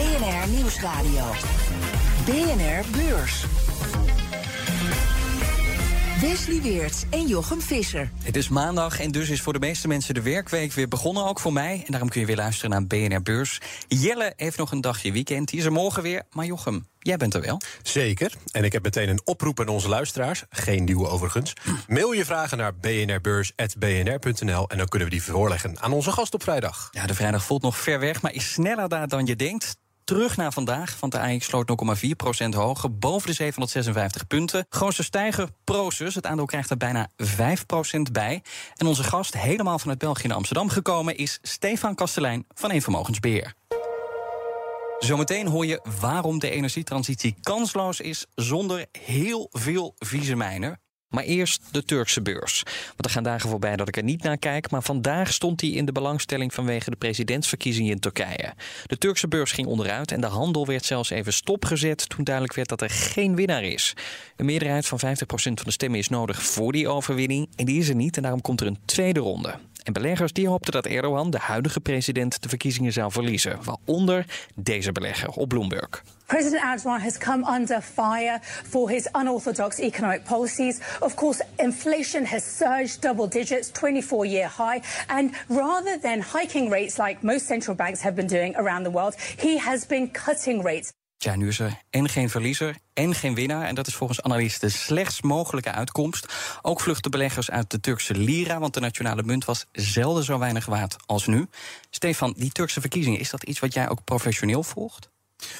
BNR Nieuwsradio. BNR Beurs. Wesley Weert en Jochem Visser. Het is maandag en dus is voor de meeste mensen de werkweek weer begonnen, ook voor mij. En daarom kun je weer luisteren naar BNR Beurs. Jelle heeft nog een dagje weekend, die is er morgen weer. Maar Jochem, jij bent er wel. Zeker. En ik heb meteen een oproep aan onze luisteraars. Geen nieuwe overigens. Mail je vragen naar bnrbeurs.bnr.nl en dan kunnen we die voorleggen aan onze gast op vrijdag. Ja, de vrijdag voelt nog ver weg, maar is sneller daar dan je denkt. Terug naar vandaag, want de AX sloot 0,4% hoger, boven de 756 punten. Grootste stijger, Prosus. Het aandeel krijgt er bijna 5% bij. En onze gast, helemaal vanuit België naar Amsterdam gekomen, is Stefan Kastelein van Eenvermogensbeheer. Zometeen hoor je waarom de energietransitie kansloos is zonder heel veel vieze mijnen. Maar eerst de Turkse beurs. Want er gaan dagen voorbij dat ik er niet naar kijk. Maar vandaag stond hij in de belangstelling vanwege de presidentsverkiezingen in Turkije. De Turkse beurs ging onderuit en de handel werd zelfs even stopgezet toen duidelijk werd dat er geen winnaar is. Een meerderheid van 50% van de stemmen is nodig voor die overwinning. En die is er niet en daarom komt er een tweede ronde. En beleggers die hoopten dat Erdogan, de huidige president, de verkiezingen zou verliezen. Waaronder deze belegger op Bloomberg. President Erdogan has come under fire for his unorthodox economic policies. Of course, inflation has surged double digits, 24 year high. And rather than hiking rates like most central banks have been doing around the world, he has been cutting rates. Ja, nu is er en geen verliezer en geen winnaar. En dat is volgens analisten de slechts mogelijke uitkomst. Ook vluchten beleggers uit de Turkse lira, want de nationale munt was zelden zo weinig waard als nu. Stefan, die Turkse verkiezingen, is dat iets wat jij ook professioneel volgt?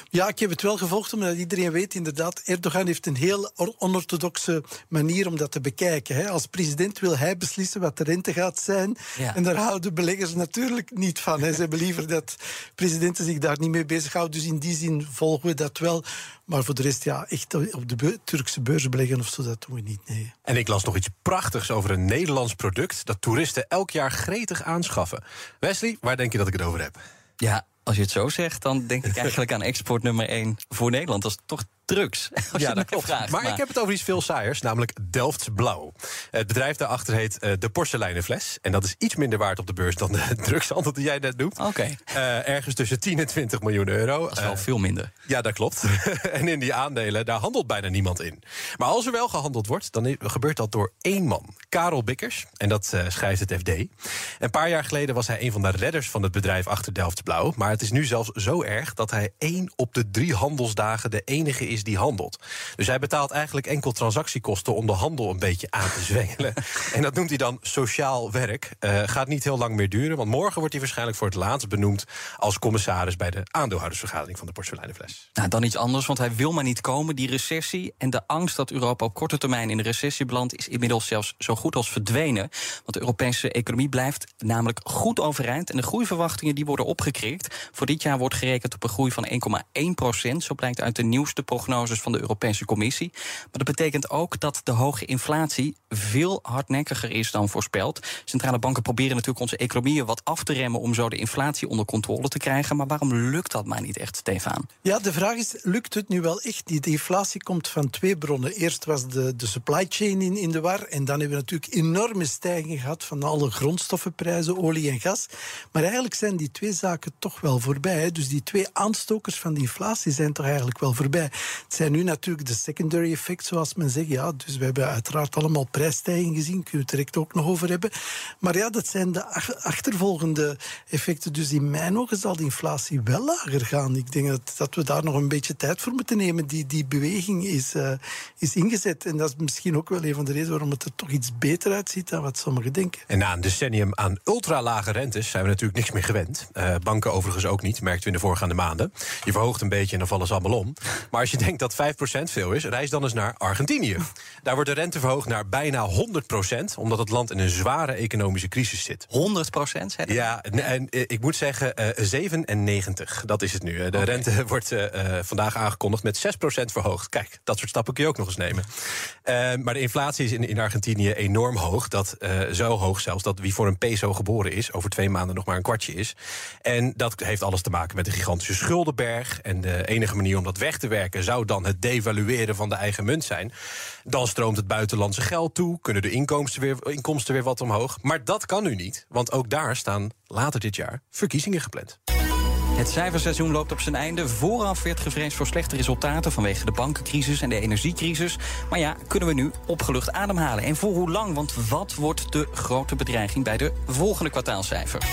Ja, ik heb het wel gevolgd, omdat iedereen weet inderdaad... Erdogan heeft een heel onorthodoxe manier om dat te bekijken. Hè. Als president wil hij beslissen wat de rente gaat zijn. Ja. En daar houden beleggers natuurlijk niet van. Hè. Ze hebben liever dat presidenten zich daar niet mee bezighouden. Dus in die zin volgen we dat wel. Maar voor de rest, ja, echt op de Turkse beurs beleggen of zo, dat doen we niet, nee. En ik las nog iets prachtigs over een Nederlands product dat toeristen elk jaar gretig aanschaffen. Wesley, waar denk je dat ik het over heb? Ja, als je het zo zegt, dan denk ik eigenlijk aan export nummer 1 voor Nederland. Dat is toch drugs. Als het mij vraagt, Maar, ik heb het over iets veel saaiers, namelijk Delfts Blauw. Het bedrijf daarachter heet eh, de porseleinen fles. En dat is iets minder waard op de beurs dan de drugshandel die jij net noemt. Oké, Eh, ergens tussen 10 en 20 miljoen euro. dat is wel Eh, veel minder. Ja, dat klopt. en in die aandelen, daar handelt bijna niemand in. Maar als er wel gehandeld wordt, dan gebeurt dat door één man. Karel Bikkers, en dat schrijft het FD. Een paar jaar geleden was hij een van de redders van het bedrijf achter Delft Blauw. Maar het is nu zelfs zo erg dat hij één op de drie handelsdagen de enige is die handelt. Dus hij betaalt eigenlijk enkel transactiekosten om de handel een beetje aan te zwengelen. en dat noemt hij dan sociaal werk. Eh, gaat niet heel lang meer duren, want morgen wordt hij waarschijnlijk voor het laatst benoemd als commissaris bij de aandeelhoudersvergadering van de porseleinenfles. Nou, dan iets anders, want hij wil maar niet komen. Die recessie en de angst dat Europa op korte termijn in de recessie belandt... is inmiddels zelfs zo goed als verdwenen. Want de Europese economie blijft namelijk goed overeind... en de groeiverwachtingen die worden opgekrikt. Voor dit jaar wordt gerekend op een groei van 1,1 procent. Zo blijkt uit de nieuwste prognoses van de Europese Commissie. Maar dat betekent ook dat de hoge inflatie veel hardnekkiger is dan voorspeld. Centrale banken proberen natuurlijk onze economieën wat af te remmen... om zo de inflatie onder controle te krijgen. Maar waarom lukt dat maar niet echt, Stefan? Ja, de vraag is, lukt het nu wel echt? Die, de inflatie komt van twee bronnen. Eerst was de, de supply chain in, in de war. En dan hebben we natuurlijk enorme stijging gehad van alle grondstoffenprijzen, olie en gas. Maar eigenlijk zijn die twee zaken toch wel voorbij. Dus die twee aanstokers van die inflatie zijn toch eigenlijk wel voorbij. Het zijn nu natuurlijk de secondary effects, zoals men zegt. Ja, dus we hebben uiteraard allemaal prijsstijging gezien. Kunnen we het direct ook nog over hebben. Maar ja, dat zijn de ach- achtervolgende effecten. Dus in mijn ogen zal die inflatie wel lager gaan. Ik denk dat, dat we daar nog een beetje tijd voor moeten nemen. Die, die beweging is, eh, is ingezet. En dat is misschien ook wel een van de redenen waarom het er toch iets beter uitziet dan wat sommigen denken. En na een decennium aan ultralage rentes zijn we natuurlijk niks meer gewend. Eh, banken overigens ook niet, merkten we in de voorgaande maanden. Je verhoogt een beetje en dan vallen ze allemaal om. Maar als je denkt dat 5% veel is, reis dan eens naar Argentinië. Daar wordt de rente verhoogd naar bijna 100%, omdat het land in een zware economische crisis zit. 100%? Hè? Ja, en, eh, ik moet zeggen eh 97, dat is het nu. De rente wordt eh, vandaag aangekondigd met 6% verhoogd. Kijk, dat soort stappen kun je ook nog eens nemen. Maar de inflatie is in, in Argentinië enorm hoog. Dat, zo hoog zelfs dat wie voor een peso geboren is... over twee maanden nog maar een kwartje is. En dat heeft alles te maken met de gigantische schuldenberg. En de enige manier om dat weg te werken... zou dan het devalueren van de eigen munt zijn. Dan stroomt het buitenlandse geld toe. Kunnen de inkomsten weer, inkomsten weer wat omhoog. Maar dat kan nu niet, want ook daar staan later dit jaar verkiezingen gepland. Het cijferseizoen loopt op zijn einde. Vooraf werd gevreesd voor slechte resultaten vanwege de bankencrisis en de energiecrisis. Maar ja, kunnen we nu opgelucht ademhalen? En voor hoe lang? Want wat wordt de grote bedreiging bij de volgende kwartaalcijfers?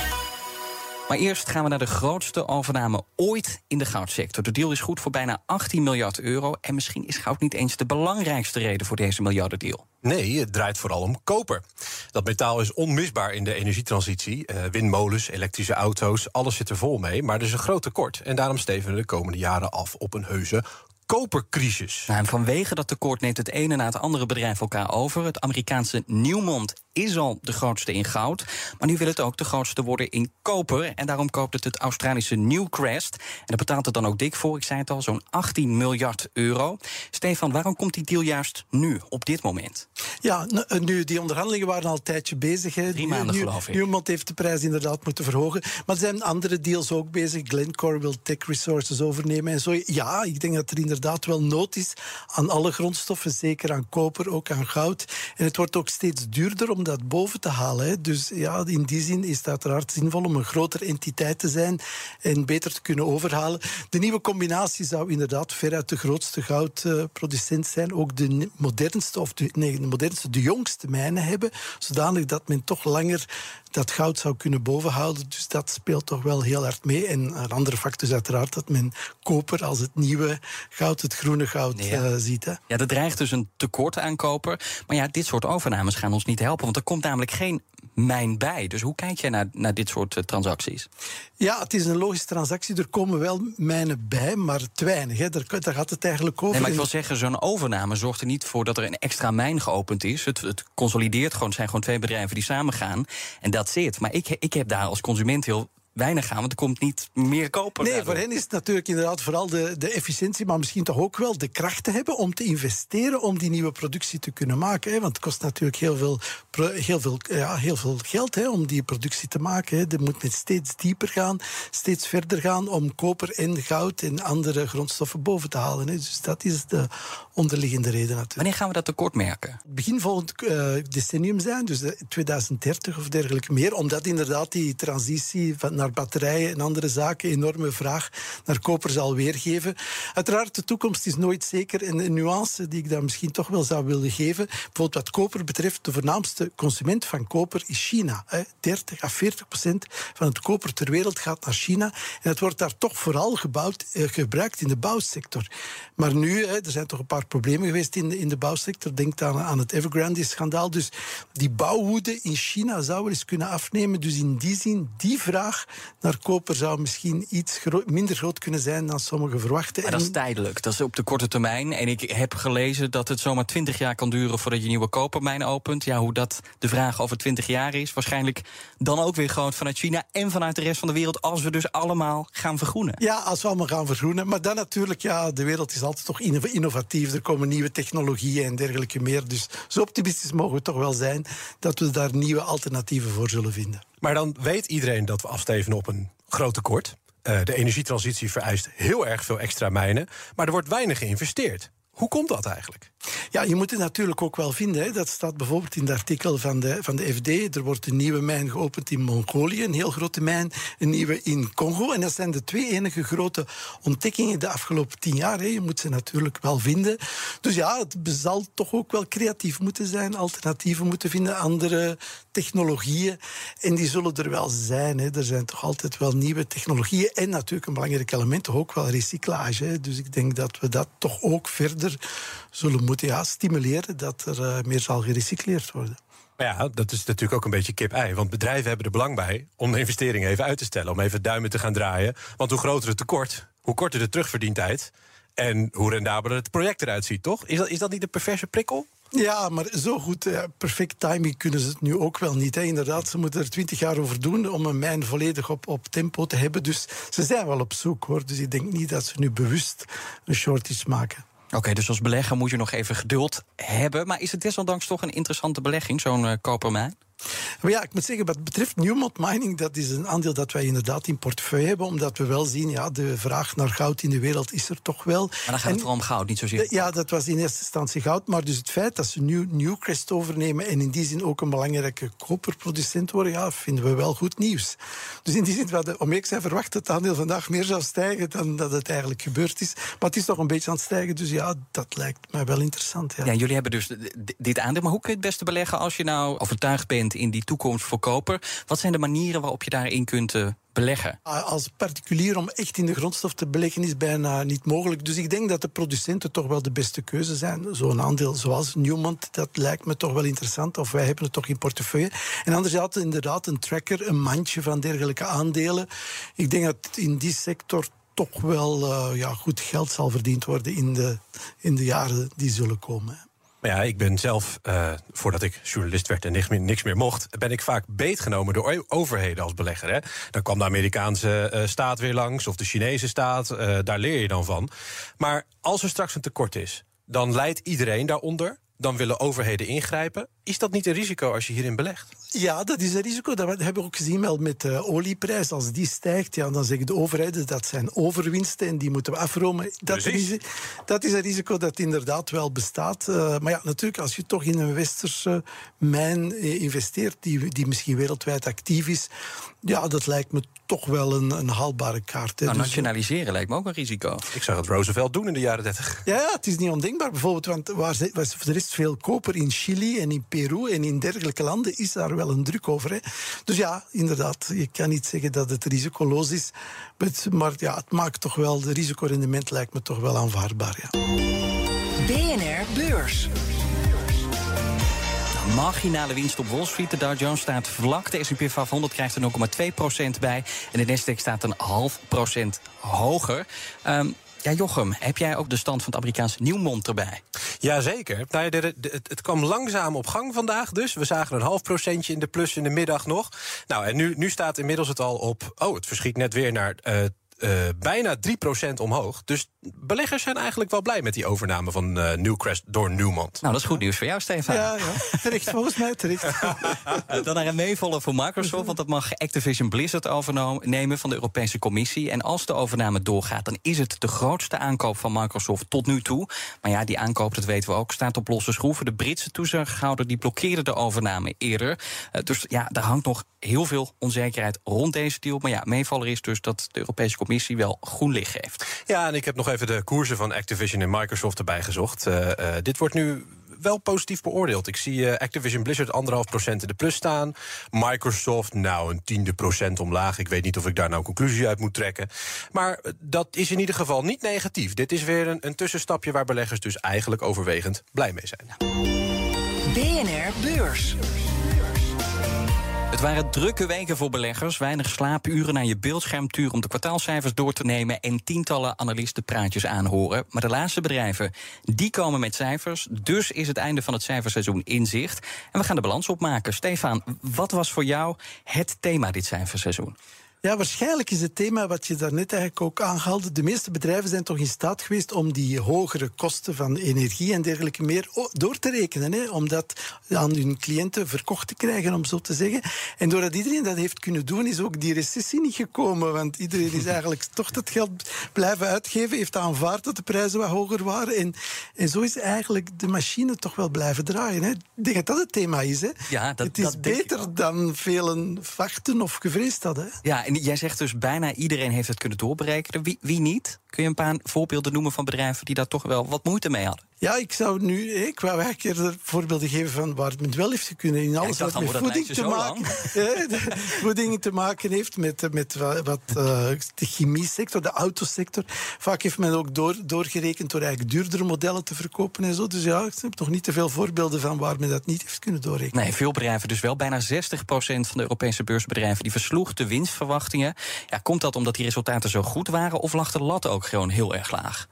Maar eerst gaan we naar de grootste overname ooit in de goudsector. De deal is goed voor bijna 18 miljard euro. En misschien is goud niet eens de belangrijkste reden voor deze miljardendeal. Nee, het draait vooral om koper. Dat metaal is onmisbaar in de energietransitie. Uh, windmolens, elektrische auto's, alles zit er vol mee. Maar er is een groot tekort. En daarom steven we de komende jaren af op een heuse kopercrisis. Nou, en vanwege dat tekort neemt het ene na het andere bedrijf elkaar over. Het Amerikaanse Newmont is al de grootste in goud. Maar nu wil het ook de grootste worden in koper. En daarom koopt het het Australische Newcrest. En daar betaalt het dan ook dik voor. Ik zei het al, zo'n 18 miljard euro. Stefan, waarom komt die deal juist nu, op dit moment? Ja, nu, die onderhandelingen waren al een tijdje bezig. Hè. Drie maanden, nu, geloof ik. Newmont heeft de prijs inderdaad moeten verhogen. Maar er zijn andere deals ook bezig. Glencore wil Tech Resources overnemen en zo. Ja, ik denk dat er inderdaad wel nood is aan alle grondstoffen. Zeker aan koper, ook aan goud. En het wordt ook steeds duurder om dat boven te halen. Dus ja, in die zin is het uiteraard zinvol om een grotere entiteit te zijn en beter te kunnen overhalen. De nieuwe combinatie zou inderdaad veruit de grootste goudproducent zijn. Ook de modernste, of de, de modernste, de jongste mijnen hebben. Zodanig dat men toch langer dat goud zou kunnen bovenhouden. Dus dat speelt toch wel heel hard mee. En een andere factor is uiteraard dat men koper als het nieuwe goud, het groene goud, Ja. eh, ziet. Hè. Ja, er dreigt dus een tekort aan koper. Maar ja, dit soort overnames gaan ons niet helpen. Want er komt namelijk geen mijn bij. Dus hoe kijk jij naar, naar dit soort eh, transacties? Ja, het is een logische transactie. Er komen wel mijnen bij, maar te weinig. Hè. Daar, daar gaat het eigenlijk over. Nee, maar ik wil zeggen, zo'n overname zorgt er niet voor dat er een extra mijn geopend is. Het, het consolideert gewoon, het zijn gewoon twee bedrijven die samengaan. En dat zit. Maar ik, ik heb daar als consument heel weinig aan, want er komt niet meer koper. Nee, daardoor. voor hen is het natuurlijk inderdaad vooral de, de efficiëntie, maar misschien toch ook wel de kracht te hebben om te investeren om die nieuwe productie te kunnen maken. Hè. Want het kost natuurlijk heel veel, heel veel, ja, heel veel geld hè, om die productie te maken. Hè. Er moet men steeds dieper gaan, steeds verder gaan om koper en goud en andere grondstoffen boven te halen. Hè. Dus dat is de onderliggende reden natuurlijk. Wanneer gaan we dat tekort merken? begin volgend eh, decennium zijn, dus de 2030 of dergelijke meer, omdat inderdaad die transitie van, naar batterijen en andere zaken enorme vraag naar koper zal weergeven. Uiteraard, de toekomst is nooit zeker en een nuance die ik daar misschien toch wel zou willen geven, bijvoorbeeld wat koper betreft, de voornaamste consument van koper is China. Hè. 30 à 40 procent van het koper ter wereld gaat naar China en het wordt daar toch vooral gebouwd, eh, gebruikt in de bouwsector. Maar nu, er zijn toch een paar problemen geweest in de, in de bouwsector. Denk aan, aan het Evergrande-schandaal. Dus die bouwwoede in China zou wel eens kunnen afnemen. Dus in die zin, die vraag naar koper zou misschien iets gro- minder groot kunnen zijn dan sommigen verwachten. Maar dat is tijdelijk, dat is op de korte termijn. En ik heb gelezen dat het zomaar 20 jaar kan duren voordat je nieuwe kopermijn opent. Ja, hoe dat de vraag over 20 jaar is, waarschijnlijk dan ook weer groot vanuit China en vanuit de rest van de wereld, als we dus allemaal gaan vergroenen. Ja, als we allemaal gaan vergroenen. Maar dan natuurlijk, ja, de wereld is altijd toch inno- innovatief. Er komen nieuwe technologieën en dergelijke meer. Dus zo optimistisch mogen we toch wel zijn dat we daar nieuwe alternatieven voor zullen vinden. Maar dan weet iedereen dat we afsteven op een groot tekort. Eh, de energietransitie vereist heel erg veel extra mijnen. Maar er wordt weinig geïnvesteerd. Hoe komt dat eigenlijk? Ja, je moet het natuurlijk ook wel vinden. Hè. Dat staat bijvoorbeeld in het artikel van de, van de FD. Er wordt een nieuwe mijn geopend in Mongolië, een heel grote mijn. Een nieuwe in Congo. En dat zijn de twee enige grote ontdekkingen de afgelopen tien jaar. Hè. Je moet ze natuurlijk wel vinden. Dus ja, het zal toch ook wel creatief moeten zijn. Alternatieven moeten vinden, andere technologieën. En die zullen er wel zijn. Hè. Er zijn toch altijd wel nieuwe technologieën. En natuurlijk een belangrijk element, toch ook wel recyclage. Dus ik denk dat we dat toch ook verder zullen moeten ja, stimuleren dat er eh, meer zal gerecycleerd worden. Maar ja, dat is natuurlijk ook een beetje kip-ei. Want bedrijven hebben er belang bij om de investeringen even uit te stellen. Om even duimen te gaan draaien. Want hoe groter het tekort, hoe korter de terugverdientijd. En hoe rendabeler het project eruit ziet, toch? Is dat, is dat niet een perverse prikkel? Ja, maar zo goed, eh, perfect timing kunnen ze het nu ook wel niet. Hè. Inderdaad, ze moeten er twintig jaar over doen om een mijn volledig op, op tempo te hebben. Dus ze zijn wel op zoek hoor. Dus ik denk niet dat ze nu bewust een shortage maken. Oké, dus als belegger moet je nog even geduld hebben. Maar is het desondanks toch een interessante belegging, zo'n uh, kopermijn? Maar ja, ik moet zeggen, wat betreft Newmont Mining, dat is een aandeel dat wij inderdaad in portefeuille hebben, omdat we wel zien, ja, de vraag naar goud in de wereld is er toch wel. Maar dan gaat het vooral om goud, niet zozeer. Ja, dat was in eerste instantie goud, maar dus het feit dat ze nu Newcrest overnemen en in die zin ook een belangrijke koperproducent worden, ja, vinden we wel goed nieuws. Dus in die zin, om ik zei, verwacht dat het aandeel vandaag meer zou stijgen dan dat het eigenlijk gebeurd is. Maar het is toch een beetje aan het stijgen, dus ja, dat lijkt mij wel interessant. Ja, ja jullie hebben dus dit aandeel, maar hoe kun je het beste beleggen als je nou overtuigd bent in die toekomst voor koper. Wat zijn de manieren waarop je daarin kunt uh, beleggen? Ah, als particulier om echt in de grondstof te beleggen is bijna niet mogelijk. Dus ik denk dat de producenten toch wel de beste keuze zijn. Zo'n aandeel zoals Newmont, dat lijkt me toch wel interessant. Of wij hebben het toch in portefeuille. En anders had inderdaad een tracker, een mandje van dergelijke aandelen. Ik denk dat in die sector toch wel uh, ja, goed geld zal verdiend worden in de, in de jaren die zullen komen. Ja, ik ben zelf, uh, voordat ik journalist werd en niks meer, niks meer, mocht, ben ik vaak beetgenomen door overheden als belegger. Hè. Dan kwam de Amerikaanse uh, staat weer langs, of de Chinese staat, uh, daar leer je dan van. Maar als er straks een tekort is, dan leidt iedereen daaronder dan willen overheden ingrijpen. Is dat niet een risico als je hierin belegt? Ja, dat is een risico. Dat hebben we ook gezien wel met de olieprijs. Als die stijgt, ja, dan zeggen de overheden dat zijn overwinsten en die moeten we afromen. Dat, is, dat is een risico dat inderdaad wel bestaat. Uh, maar ja, natuurlijk, als je toch in een westerse mijn eh, investeert, die, die misschien wereldwijd actief is, ja, dat lijkt me toch wel een, een haalbare kaart. Nou, dus, nationaliseren lijkt me ook een risico. Ik zag het Roosevelt doen in de jaren 30. Ja, ja het is niet ondenkbaar. Bijvoorbeeld, want waar, er is veel koper in Chili en in Peru en in dergelijke landen is daar wel een druk over. Hè. Dus ja, inderdaad, je kan niet zeggen dat het risicoloos is. Maar ja, het maakt toch wel, de risicorendement lijkt me toch wel aanvaardbaar. Ja. BNR Beurs. Marginale winst op Wall Street. De Dow Jones staat vlak. De S&P 500 krijgt er 0,2% bij. En de Nasdaq staat een half procent hoger. Um, ja, Jochem, heb jij ook de stand van het Amerikaanse Nieuwmond erbij? Jazeker. Nou, de, het, kwam langzaam op gang vandaag dus. We zagen een half procentje in de plus in de middag nog. Nou, en nu, staat inmiddels het al op... Oh, het verschiet net weer naar uh, uh, bijna 3% omhoog. Dus beleggers zijn eigenlijk wel blij met die overname van uh, Newcrest door Newmont. Nou, dat is goed nieuws voor jou, Stefan. Ja, ja. terecht, volgens mij terecht. Dan naar een meevaller voor Microsoft, want dat mag Activision Blizzard overnemen van de Europese Commissie. En als de overname doorgaat, dan is het de grootste aankoop van Microsoft tot nu toe. Maar ja, die aankoop, dat weten we ook, staat op losse schroeven. De Britse toezichthouder die blokkeerde de overname eerder. Uh, dus ja, daar hangt nog heel veel onzekerheid rond deze deal. Maar ja, meevaller is dus dat de Europese Commissie wel groen licht geeft. Ja, en ik heb nog even de koersen van Activision en Microsoft erbij gezocht. Uh, uh, dit wordt nu wel positief beoordeeld. Ik zie uh, Activision Blizzard anderhalf procent in de plus staan. Microsoft, nou, een tiende procent omlaag. Ik weet niet of ik daar nou een conclusie uit moet trekken. Maar dat is in ieder geval niet negatief. Dit is weer een, een tussenstapje waar beleggers dus eigenlijk overwegend blij mee zijn. BNR Beurs. Het waren drukke weken voor beleggers. Weinig slaapuren naar je beeldschermtuur om de kwartaalcijfers door te nemen en tientallen analistenpraatjes aanhoren. Maar de laatste bedrijven, die komen met cijfers. Dus is het einde van het cijferseizoen in zicht. En we gaan de balans opmaken. Stefan, wat was voor jou het thema dit cijferseizoen? Ja, waarschijnlijk is het thema wat je daarnet eigenlijk ook aanhaalde. De meeste bedrijven zijn toch in staat geweest om die hogere kosten van energie en dergelijke meer door te rekenen. Hè, om dat aan hun cliënten verkocht te krijgen, om zo te zeggen. En doordat iedereen dat heeft kunnen doen, is ook die recessie niet gekomen. Want iedereen is eigenlijk toch dat geld blijven uitgeven, heeft aanvaard dat de prijzen wat hoger waren. En, en zo is eigenlijk de machine toch wel blijven draaien. Hè. Ik denk dat dat het thema is. Hè. Ja, dat, het is dat beter dan velen wachten of gevreesd hadden. Ja, en jij zegt dus bijna iedereen heeft het kunnen doorberekenen. Wie, wie niet? Kun je een paar voorbeelden noemen van bedrijven die daar toch wel wat moeite mee hadden? Ja, ik zou nu, ik wou eigenlijk voorbeelden geven van waar het met wel heeft kunnen. In alles wat met voeding te maken, voeding te maken heeft, met, met wat uh, de chemie sector, de autosector. Vaak heeft men ook door, doorgerekend door eigenlijk duurdere modellen te verkopen en zo. Dus ja, ik heb toch niet te veel voorbeelden van waar men dat niet heeft kunnen doorrekenen. Nee, veel bedrijven dus wel. Bijna 60% van de Europese beursbedrijven die versloeg de winstverwachtingen. Ja, komt dat omdat die resultaten zo goed waren of lag de lat ook gewoon heel erg laag?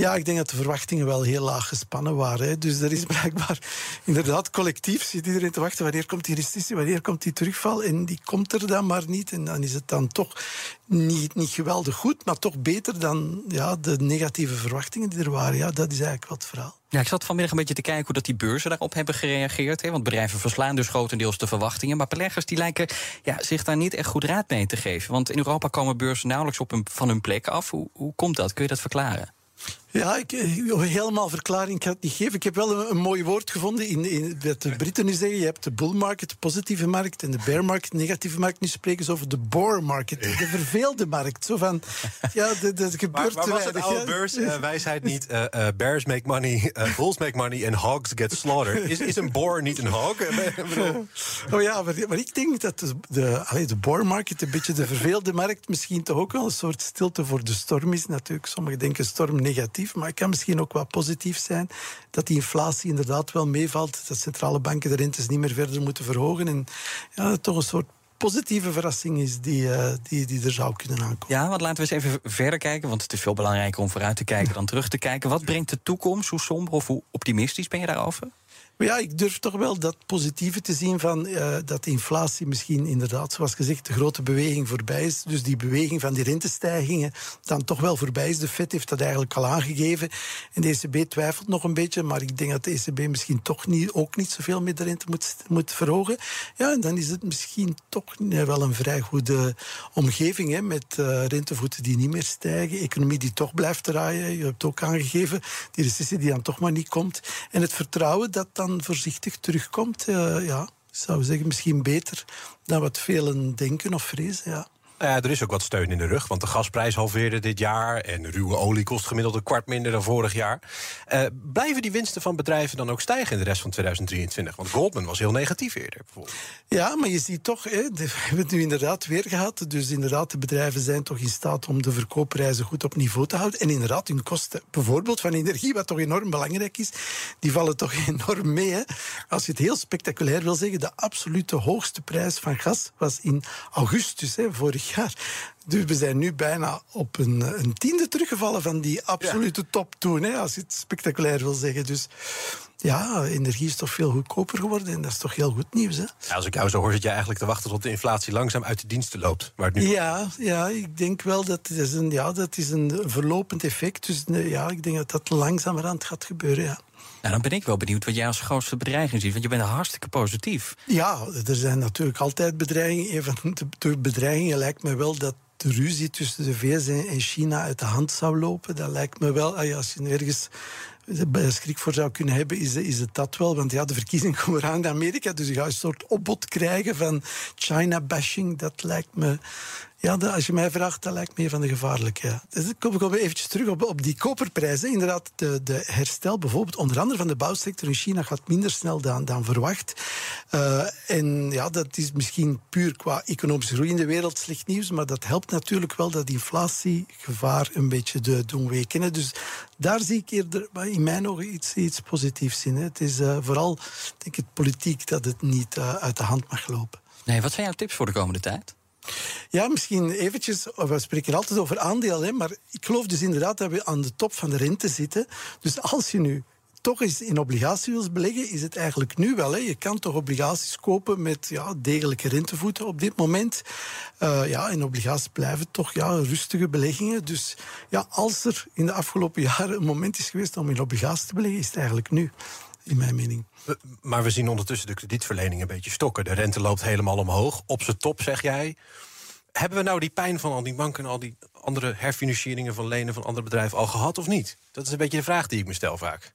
Ja, ik denk dat de verwachtingen wel heel laag gespannen waren. Hè. Dus er is blijkbaar inderdaad collectief zit iedereen te wachten. Wanneer komt die recessie? Wanneer komt die terugval? En die komt er dan maar niet. En dan is het dan toch niet, niet geweldig goed, maar toch beter dan ja, de negatieve verwachtingen die er waren. Ja, dat is eigenlijk wat het verhaal. Ja, ik zat vanmiddag een beetje te kijken hoe dat die beurzen daarop hebben gereageerd. Hè, want bedrijven verslaan dus grotendeels de verwachtingen. Maar beleggers die lijken ja, zich daar niet echt goed raad mee te geven. Want in Europa komen beurzen nauwelijks op hun, van hun plek af. Hoe, hoe komt dat? Kun je dat verklaren? Ja, ik, eh, helemaal verklaring kan ik niet geven. Ik heb wel een, een mooi woord gevonden in, in wat de Britten nu zeggen. Je hebt de bull market, de positieve markt, en de bear market, de negatieve markt. Nu spreken ze over de bore market, de verveelde markt. Zo van, ja, dat gebeurt maar, maar was het oude beurs, uh, wijsheid niet, uh, uh, bears make money, bulls make money en hogs get slaughtered. Is, is een boar niet een hog? oh ja, maar, maar, ik denk dat de, de, allee, de bore market, een beetje de verveelde markt, misschien toch ook wel een soort stilte voor de storm is. Natuurlijk, sommigen denken storm negatief maar het kan misschien ook wel positief zijn dat die inflatie inderdaad wel meevalt, dat centrale banken de rentes niet meer verder moeten verhogen en ja, toch een soort positieve verrassing is die, uh, die, die er zou kunnen aankomen. Ja, want laten we eens even verder kijken, want het is veel belangrijker om vooruit te kijken dan terug te kijken. Wat brengt de toekomst? Hoe somber of hoe optimistisch ben je daarover? Ja, ik durf toch wel dat positieve te zien van uh, dat inflatie misschien inderdaad, zoals gezegd, de grote beweging voorbij is. Dus die beweging van die rentestijgingen dan toch wel voorbij is. De Fed heeft dat eigenlijk al aangegeven. En de ECB twijfelt nog een beetje, maar ik denk dat de ECB misschien toch niet, ook niet zoveel meer de rente moet, moet verhogen. Ja, en dan is het misschien toch wel een vrij goede omgeving hè, met uh, rentevoeten die niet meer stijgen, economie die toch blijft draaien. Je hebt ook aangegeven, die recessie die dan toch maar niet komt. En het vertrouwen dat dan voorzichtig terugkomt, uh, ja, ik zou zeggen misschien beter dan wat velen denken of vrezen. Ja. Ja, er is ook wat steun in de rug, want de gasprijs halveerde dit jaar... en ruwe olie kost gemiddeld een kwart minder dan vorig jaar. Uh, blijven die winsten van bedrijven dan ook stijgen in de rest van 2023? Want Goldman was heel negatief eerder, bijvoorbeeld. Ja, maar je ziet toch, hè, we hebben het nu inderdaad weer gehad... dus inderdaad, de bedrijven zijn toch in staat om de verkoopprijzen goed op niveau te houden. En inderdaad, hun kosten, bijvoorbeeld van energie, wat toch enorm belangrijk is... die vallen toch enorm mee. Hè. Als je het heel spectaculair wil zeggen... de absolute hoogste prijs van gas was in augustus hè, vorig jaar. Dus we zijn nu bijna op een, een tiende teruggevallen van die absolute top toen, hè, als je het spectaculair wil zeggen. Dus ja, energie is toch veel goedkoper geworden en dat is toch heel goed nieuws. Hè? Ja, als ik jou zo hoor, zit je eigenlijk te wachten tot de inflatie langzaam uit de diensten loopt. Waar het nu ja, ja, ik denk wel dat het is een, ja, dat is een verlopend effect. Dus ja, ik denk dat dat langzamerhand gaat gebeuren. Ja. Nou, dan ben ik wel benieuwd wat jij als grootste bedreiging ziet. Want je bent hartstikke positief. Ja, er zijn natuurlijk altijd bedreigingen. Van de bedreigingen lijkt me wel dat de ruzie tussen de VS en China uit de hand zou lopen. Dat lijkt me wel, als je ergens schrik voor zou kunnen hebben, is, is het dat wel. Want ja, de verkiezingen komen eraan in Amerika, dus je gaat een soort opbod krijgen van China-bashing. Dat lijkt me ja, als je mij vraagt, dat lijkt me van de gevaarlijke. Ja. Dus ik kom, kom eventjes terug op, op die koperprijzen. Inderdaad, de, de, herstel bijvoorbeeld, onder andere van de bouwsector in China, gaat minder snel dan, dan verwacht. Uh, en ja, dat is misschien puur qua economische groei in de wereld slecht nieuws, maar dat helpt natuurlijk wel dat inflatiegevaar een beetje te doen weken. Dus daar zie ik eerder in mijn ogen iets, iets positiefs in. Hè. Het is uh, vooral, denk ik, politiek dat het niet uh, uit de hand mag lopen. Nee, wat zijn jouw tips voor de komende tijd? Ja, misschien eventjes. We spreken altijd over aandelen, maar ik geloof dus inderdaad dat we aan de top van de rente zitten. Dus als je nu toch eens in obligaties wil beleggen, is het eigenlijk nu wel. Hè. Je kan toch obligaties kopen met ja, degelijke rentevoeten op dit moment. Uh, ja, en obligaties blijven toch ja, rustige beleggingen. Dus ja, als er in de afgelopen jaren een moment is geweest om in obligaties te beleggen, is het eigenlijk nu in mijn mening. Maar we zien ondertussen de kredietverlening een beetje stokken. De rente loopt helemaal omhoog. Op zijn top, zeg jij. Hebben we nou die pijn van al die banken en al die andere herfinancieringen van lenen van andere bedrijven al gehad of niet? Dat is een beetje de vraag die ik me stel vaak.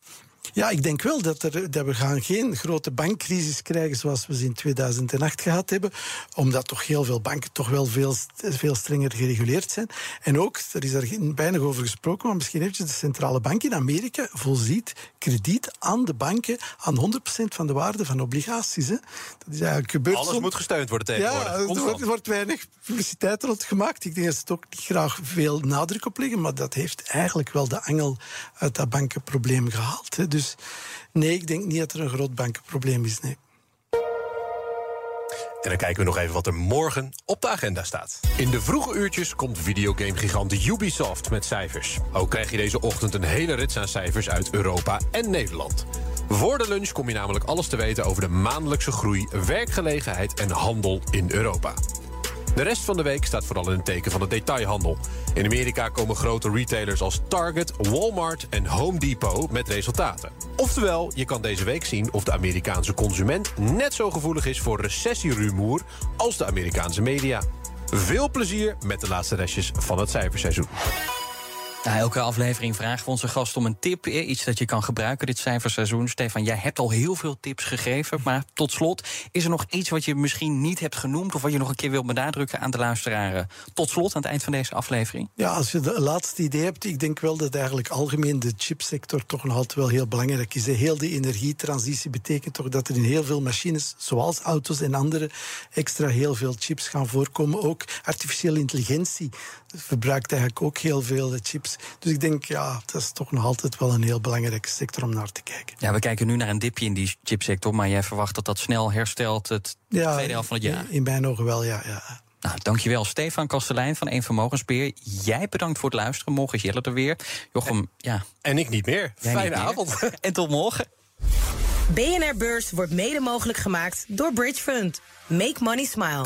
Ja, ik denk wel dat, er, dat we gaan geen grote bankcrisis krijgen zoals we ze in 2008 gehad hebben. Omdat toch heel veel banken toch wel veel, veel strenger gereguleerd zijn. En ook, er is er weinig over gesproken, maar misschien eventjes de centrale bank in Amerika voorziet krediet aan de banken aan 100% van de waarde van obligaties. Hè. Dat is eigenlijk gebeurd. Alles moet gesteund worden tegenwoordig. Ja, er wordt, wordt, weinig publiciteit rond gemaakt. Ik denk dat ze er ook niet graag veel nadruk op leggen, maar dat heeft eigenlijk wel de angel uit dat bankenprobleem gehaald. Hè. Dus nee, ik denk niet dat er een groot bankenprobleem is. Nee. En dan kijken we nog even wat er morgen op de agenda staat. In de vroege uurtjes komt videogamegigant Ubisoft met cijfers. Ook krijg je deze ochtend een hele rits aan cijfers uit Europa en Nederland. Voor de lunch kom je namelijk alles te weten over de maandelijkse groei, werkgelegenheid en handel in Europa. De rest van de week staat vooral in het teken van de detailhandel. In Amerika komen grote retailers als Target, Walmart en Home Depot met resultaten. Oftewel, je kan deze week zien of de Amerikaanse consument net zo gevoelig is voor recessierumoer als de Amerikaanse media. Veel plezier met de laatste restjes van het cijferseizoen. Na elke aflevering vragen we onze gast om een tip. Iets dat je kan gebruiken dit cijferseizoen. Stefan, jij hebt al heel veel tips gegeven. Maar tot slot, is er nog iets wat je misschien niet hebt genoemd... of wat je nog een keer wilt benadrukken aan de luisteraren? Tot slot, aan het eind van deze aflevering. Ja, als je de laatste idee hebt, ik denk wel dat eigenlijk algemeen de chipsector toch nog altijd wel heel belangrijk is. Heel die energietransitie betekent toch dat er in heel veel machines, zoals auto's en andere, extra heel veel chips gaan voorkomen. Ook artificiële intelligentie verbruikt eigenlijk ook heel veel eh, chips. Dus ik denk, ja, dat is toch nog altijd wel een heel belangrijke sector om naar te kijken. Ja, we kijken nu naar een dipje in die chipsector... maar jij verwacht dat dat snel herstelt het Ja, tweede helft van het jaar. in- In mijn ogen wel, ja. ja. Nou, dankjewel Stefan Kastelein van Eén Vermogensbeheer. Jij bedankt voor het luisteren. Morgen is Jelle er weer. Jochem, ja. En ik niet meer. jij Fijne niet meer. avond. En tot morgen. BNR Beurs wordt mede mogelijk gemaakt door Bridge Fund. Make money smile.